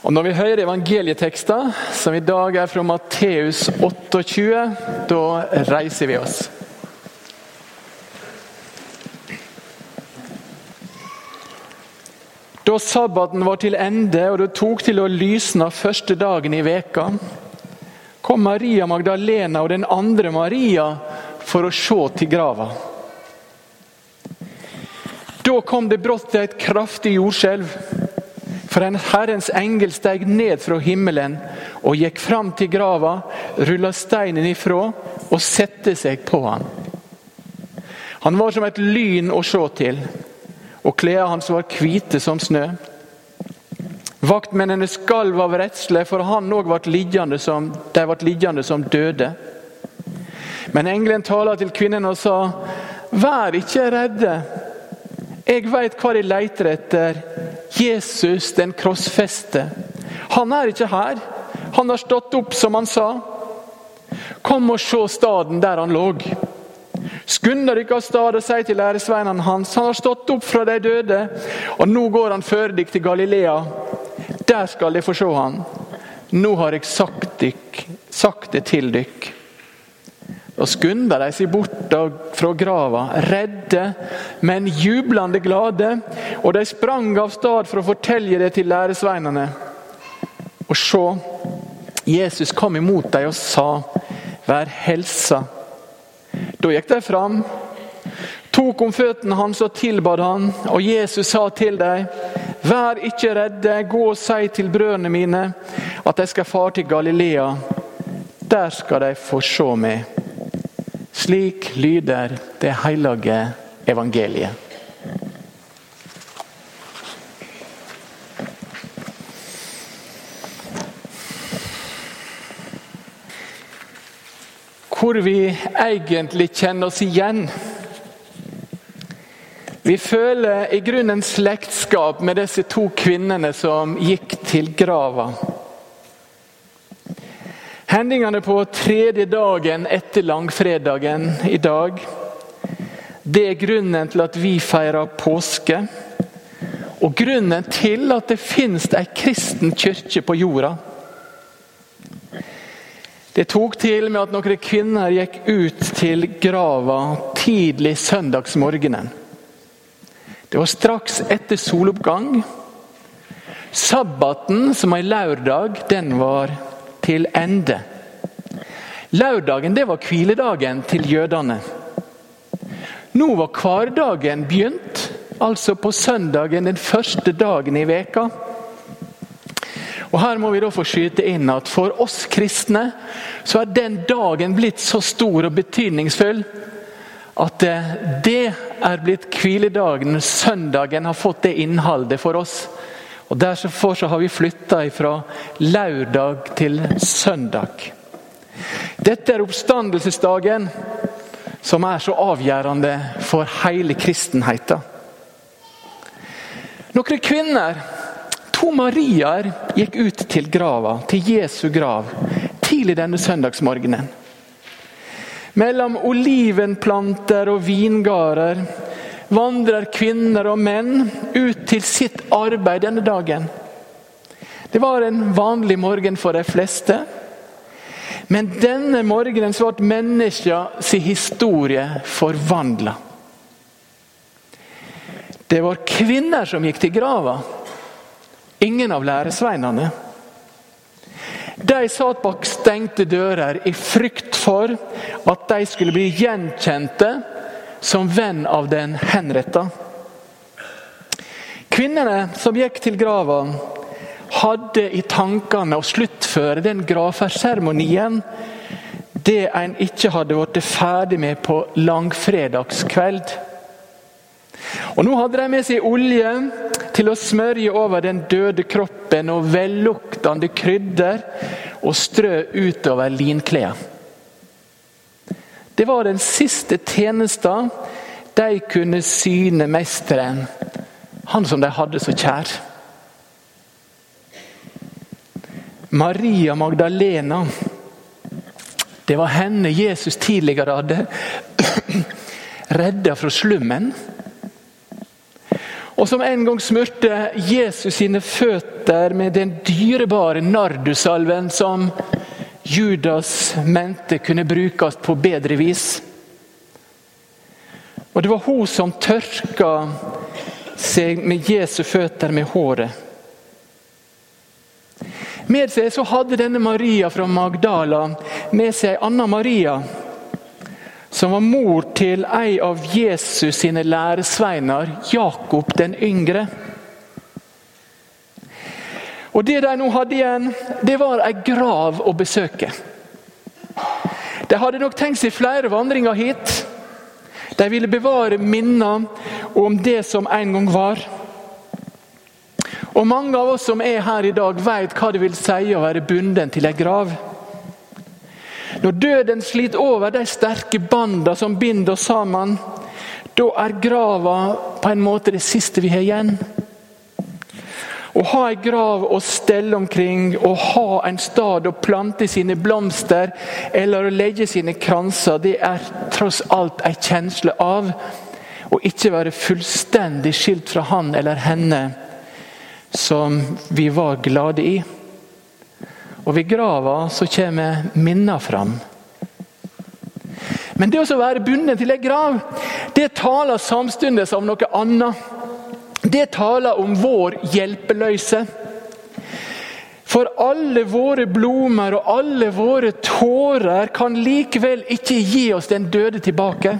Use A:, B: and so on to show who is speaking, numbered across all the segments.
A: Og Når vi hører evangelietekster, som i dag er fra Matteus 28, da reiser vi oss. Da sabbaten var til ende og det tok til å lysne første dagen i veka, kom Maria Magdalena og den andre Maria for å se til grava. Da kom det brått et kraftig jordskjelv. For en Herrens engel steg ned fra himmelen og gikk fram til grava, rulla steinen ifra og sette seg på han. Han var som et lyn å se til, og klærne hans var hvite som snø. Vaktmennene skalv av redsle, for han òg ble liggende som, ble liggende som døde. Men engelen talte til kvinnene og sa, vær ikke redde. Jeg veit hva de leter etter. Jesus den krossfeste. Han er ikke her. Han har stått opp, som han sa. Kom og se staden der han lå. Skynd dere av sted og si til æresveinene hans han har stått opp fra de døde, og nå går han før dere til Galilea. Der skal dere få se han. Nå har jeg sagt, dykk, sagt det til dere. Og skunda de seg bort fra grava, redde, men jublende glade. Og de sprang av sted for å fortelle det til læresveinene. Og se, Jesus kom imot dem og sa, vær helsa. Da gikk de fram, tok om føttene hans og tilbad han, og Jesus sa til dem, vær ikke redde, gå og si til brødrene mine at de skal fare til Galilea. Der skal de få se meg. Slik lyder det hellige evangeliet. Hvor vi egentlig kjenner oss igjen. Vi føler i grunnen slektskap med disse to kvinnene som gikk til grava. Hendingene på tredje dagen etter langfredagen i dag, det er grunnen til at vi feirer påske. Og grunnen til at det finnes ei kristen kirke på jorda. Det tok til med at noen kvinner gikk ut til grava tidlig søndagsmorgenen. Det var straks etter soloppgang. Sabbaten, som ei lørdag, den var til ende. Lørdagen det var hviledagen til jødene. Nå var hverdagen begynt, altså på søndagen den første dagen i veka. Og Her må vi da få skyte inn at for oss kristne så er den dagen blitt så stor og betydningsfull at det er blitt hviledagen. Søndagen har fått det innholdet for oss. Og Derfor så har vi flytta fra lørdag til søndag. Dette er oppstandelsesdagen som er så avgjørende for hele kristenheten. Noen kvinner, to Mariaer, gikk ut til grava, til Jesu grav, tidlig denne søndagsmorgenen. Mellom olivenplanter og vingarder vandrer kvinner og menn ut til sitt arbeid denne dagen. Det var en vanlig morgen for de fleste. Men denne morgenen så ble menneskets historie forvandla. Det var kvinner som gikk til grava, ingen av læresveinene. De satt bak stengte dører i frykt for at de skulle bli gjenkjente som venn av den henretta. Kvinnene som gikk til grava, hadde i tankene å sluttføre den gravferdsseremonien det en ikke hadde blitt ferdig med på langfredagskveld. Og Nå hadde de med seg olje til å smørje over den døde kroppen og velluktende krydder og strø utover linklærne. Det var den siste tjenesten de kunne syne mesteren, han som de hadde så kjær. Maria Magdalena. Det var henne Jesus tidligere hadde redda fra slummen. og som en gang smurte Jesus sine føtter med den dyrebare nardusalven som Judas mente kunne brukes på bedre vis. Og det var hun som tørka seg med Jesu føtter med håret. Med seg så hadde denne Maria fra Magdala med seg ei anna Maria, som var mor til ei av Jesus sine læresveiner, Jakob den yngre. Og Det de nå hadde igjen, det var ei grav å besøke. De hadde nok tenkt seg flere vandringer hit. De ville bevare minner om det som en gang var. Og Mange av oss som er her i dag, vet hva det vil si å være bunden til ei grav. Når døden sliter over de sterke bandene som binder oss sammen, da er grava på en måte det siste vi har igjen. Å ha ei grav å stelle omkring, å ha en stad å plante sine blomster eller å legge sine kranser, det er tross alt en kjensle av å ikke være fullstendig skilt fra han eller henne som vi var glade i. Og ved grava så kommer minna fram. Men det å være bundet til ei grav, det taler samtidig om noe annet. Det taler om vår hjelpeløse. For alle våre blomster og alle våre tårer kan likevel ikke gi oss den døde tilbake.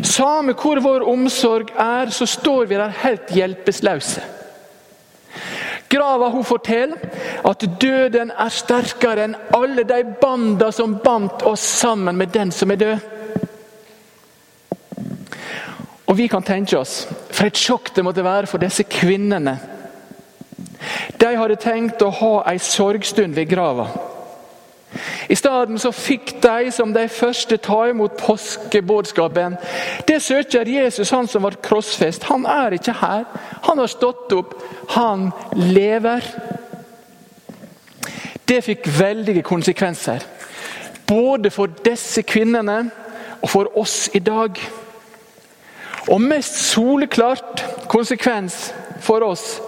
A: Samme hvor vår omsorg er, så står vi der helt hjelpeløse. Grava hun forteller at døden er sterkere enn alle de banda som bandt oss sammen med den som er død. Og vi kan tenke oss for et sjokk det måtte være for disse kvinnene. De hadde tenkt å ha ei sorgstund ved grava. I stedet så fikk de som de første ta imot påskebudskapen. Det søker Jesus, han som var krossfest. Han er ikke her. Han har stått opp. Han lever. Det fikk veldige konsekvenser. Både for disse kvinnene og for oss i dag. Og mest soleklart konsekvens for oss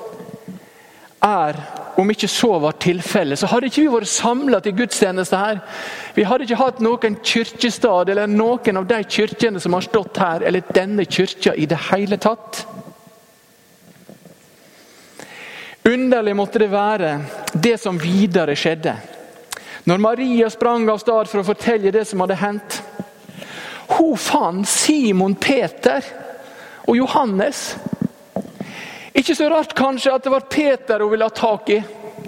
A: er om ikke så var tilfellet, så hadde ikke vi vært samla til gudstjeneste her. Vi hadde ikke hatt noen kirkestad eller noen av de kirkene som har stått her, eller denne kirka i det hele tatt. Underlig måtte det være, det som videre skjedde. Når Maria sprang av sted for å fortelle det som hadde hendt. Hun fant Simon Peter og Johannes. Ikke så rart kanskje at det var Peter hun ville ha tak i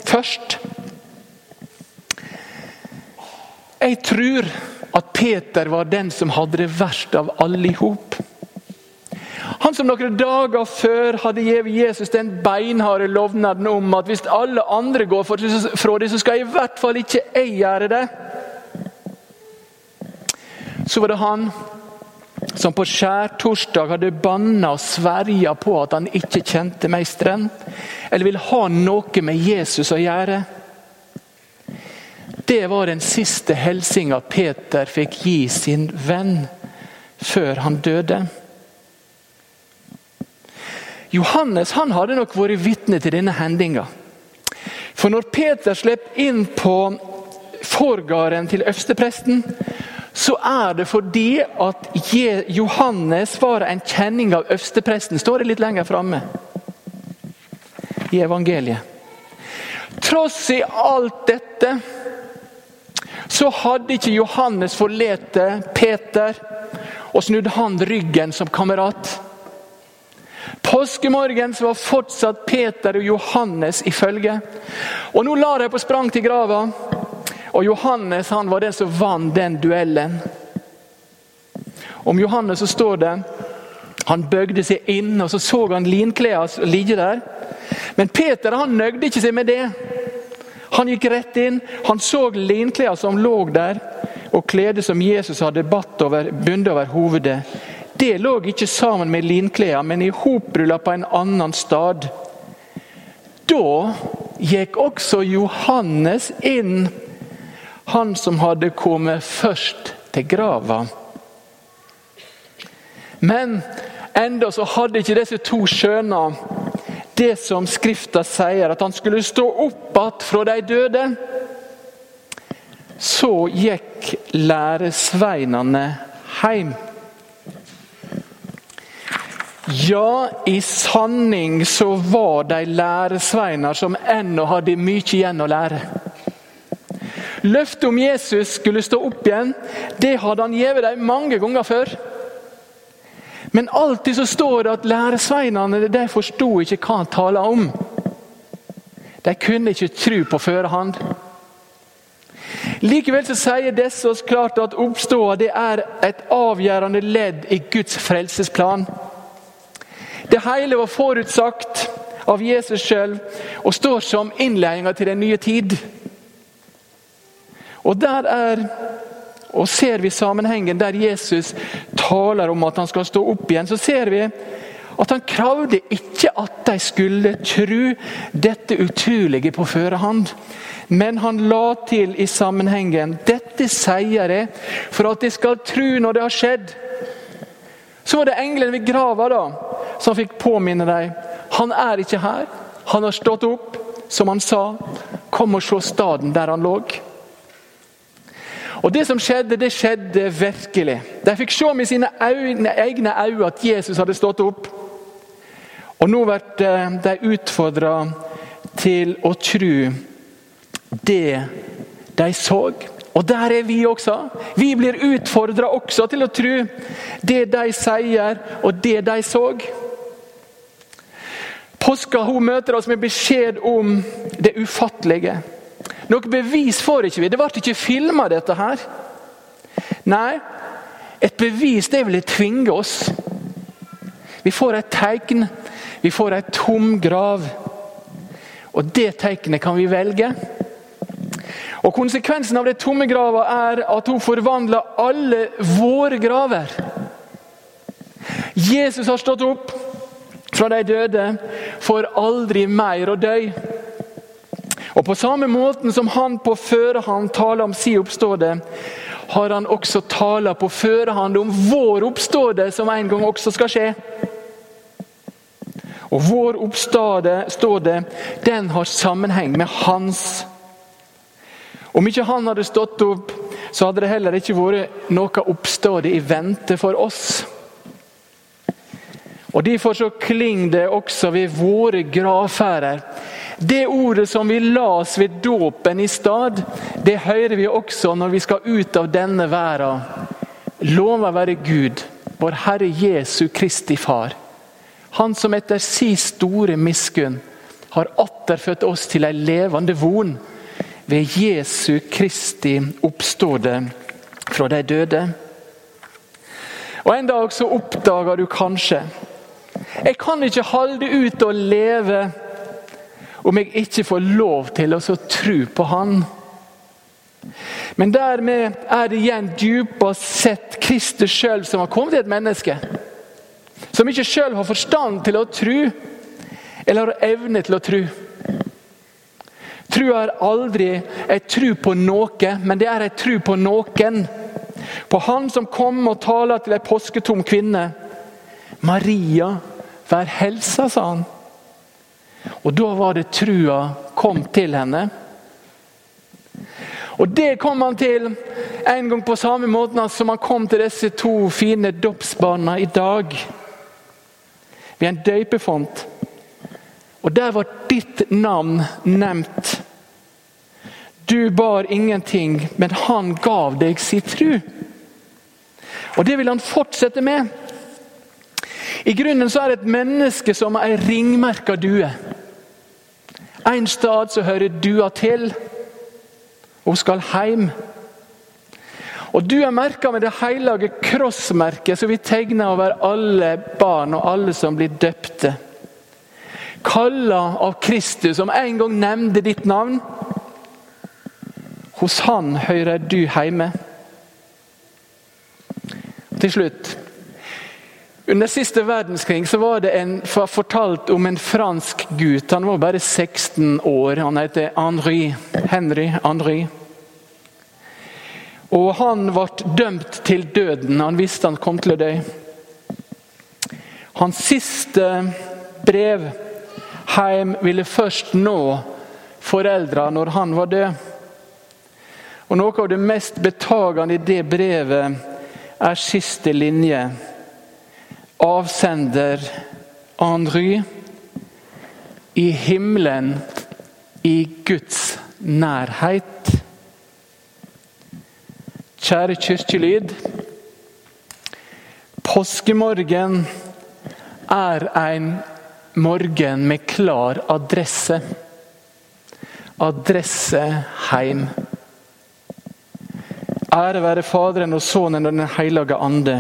A: først. Jeg tror at Peter var den som hadde det verst av alle i hop. Han som noen dager før hadde gitt Jesus den beinharde lovnaden om at hvis alle andre går fra det, så skal i hvert fall ikke jeg gjøre det. Så var det han som på skjærtorsdag hadde banna og sverja på at han ikke kjente meisteren, eller ville ha noe med Jesus å gjøre. Det var den siste hilsinga Peter fikk gi sin venn før han døde. Johannes han hadde nok vært vitne til denne hendinga. For når Peter slipper inn på forgården til øverstepresten, så er det fordi at Johannes var en kjenning av øverstepresten. Står det litt lenger framme i evangeliet. Tross i alt dette så hadde ikke Johannes forlatt Peter og snudd han ryggen som kamerat. Påskemorgen var fortsatt Peter og Johannes i følge. Og Nå la de på sprang til grava. Og Johannes han var den som vant den duellen. Om Johannes så står det han bøgde seg inn, og så så han linklærne ligge der. Men Peter han nøgde ikke seg med det. Han gikk rett inn. Han så linklærne som lå der, og kledet som Jesus hadde over, bundet over hovedet. Det lå ikke sammen med linklærne, men i hoprulla på en annen stad. Da gikk også Johannes inn han som hadde kommet først til grava. Men Enda så hadde ikke disse to skjønna det som Skrifta sier, at han skulle stå opp igjen fra de døde. Så gikk læresveinene hjem. Ja, i sanning så var de læresveiner som ennå hadde mye igjen å lære. Løftet om Jesus skulle stå opp igjen, det hadde han gitt dem mange ganger før. Men alltid så står det at læresveinene de forsto ikke hva han talte om. De kunne ikke tro på førehånd. Likevel så sier disse oss klart at oppståa er et avgjørende ledd i Guds frelsesplan. Det hele var forutsagt av Jesus sjøl og står som innledninga til den nye tid. Og der er og Ser vi sammenhengen der Jesus taler om at han skal stå opp igjen, så ser vi at han kravde ikke at de skulle tro dette utrolige på førehånd. Men han la til i sammenhengen dette sier jeg for at de skal tro når det har skjedd. Så var det engelen ved grava da, som fikk påminne dem. Han er ikke her. Han har stått opp, som han sa. Kom og se staden der han lå. Og Det som skjedde, det skjedde virkelig. De fikk se med sine egne øyne at Jesus hadde stått opp. Og nå blir de utfordra til å tro det de så. Og der er vi også. Vi blir utfordra også til å tro det de sier og det de så. Påska hun møter oss med beskjed om det ufattelige. Noe bevis får ikke vi. Det ble ikke filma, dette her. Nei, et bevis det vil tvinge oss. Vi får et tegn. Vi får ei tom grav. Og det tegnet kan vi velge. Og Konsekvensen av det tomme grava er at hun forvandler alle våre graver. Jesus har stått opp fra de døde for aldri mer å dø. Og På samme måten som han på førehånd taler om si oppstående, har han også taler på førehånd om vår oppstående, som en gang også skal skje. Og Vår oppstående, den har sammenheng med hans om ikke han hadde stått opp, så hadde det heller ikke vært noe oppstående i vente for oss. Og Derfor så klinger det også ved våre gravferder. Det ordet som vi las ved dåpen i stad, det hører vi også når vi skal ut av denne verden. Lova være Gud, vår Herre Jesu Kristi Far. Han som etter si store miskunn har atterfødt oss til ei levende von ved Jesu Kristi oppståde fra de døde. Og En dag så oppdager du kanskje jeg kan ikke holde ut å leve om jeg ikke får lov til å tro på Han. Men dermed er det igjen dypest sett Kristus sjøl som har kommet til et menneske. Som ikke sjøl har forstand til å tro, eller har evne til å tro. Trua er aldri ei tru på noe, men det er ei tru på noen. På Han som kom og taler til ei påsketom kvinne. Maria, vær helsa, sa han. Og da var det trua kom til henne. Og Det kom han til en gang på samme måte som han kom til disse to fine dåpsbarna i dag. Ved en døypefont. Og der var ditt navn nevnt. Du bar ingenting, men han gav deg sin tru. Og det vil han fortsette med. I grunnen så er det et menneske som ei ringmerka due. En stad så hører dua til. Hun skal hjem. Og Du er merka med det hellige krossmerket som vi tegner over alle barn og alle som blir døpte kalla av Kristus, som en gang nevnte ditt navn. Hos han hører du hjemme. Til slutt. Under siste verdenskrig så var det en, fortalt om en fransk gutt. Han var bare 16 år. Han heter Henri. Henry Henri. Og Han ble dømt til døden. Han visste han kom til å dø. Hans siste brev hjem ville først nå foreldra når han var død. Og Noe av det mest betagende i det brevet er siste linje. Avsender Henry i himmelen, i Guds nærhet. Kjære kirkelyd. Påskemorgen er en morgen med klar adresse. Adresse heim. Ære være Faderen og Sønnen og Den hellige ande,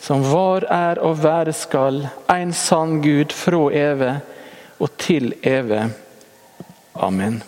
A: som var, er og være skal, en sann Gud fra evig og til evig. Amen.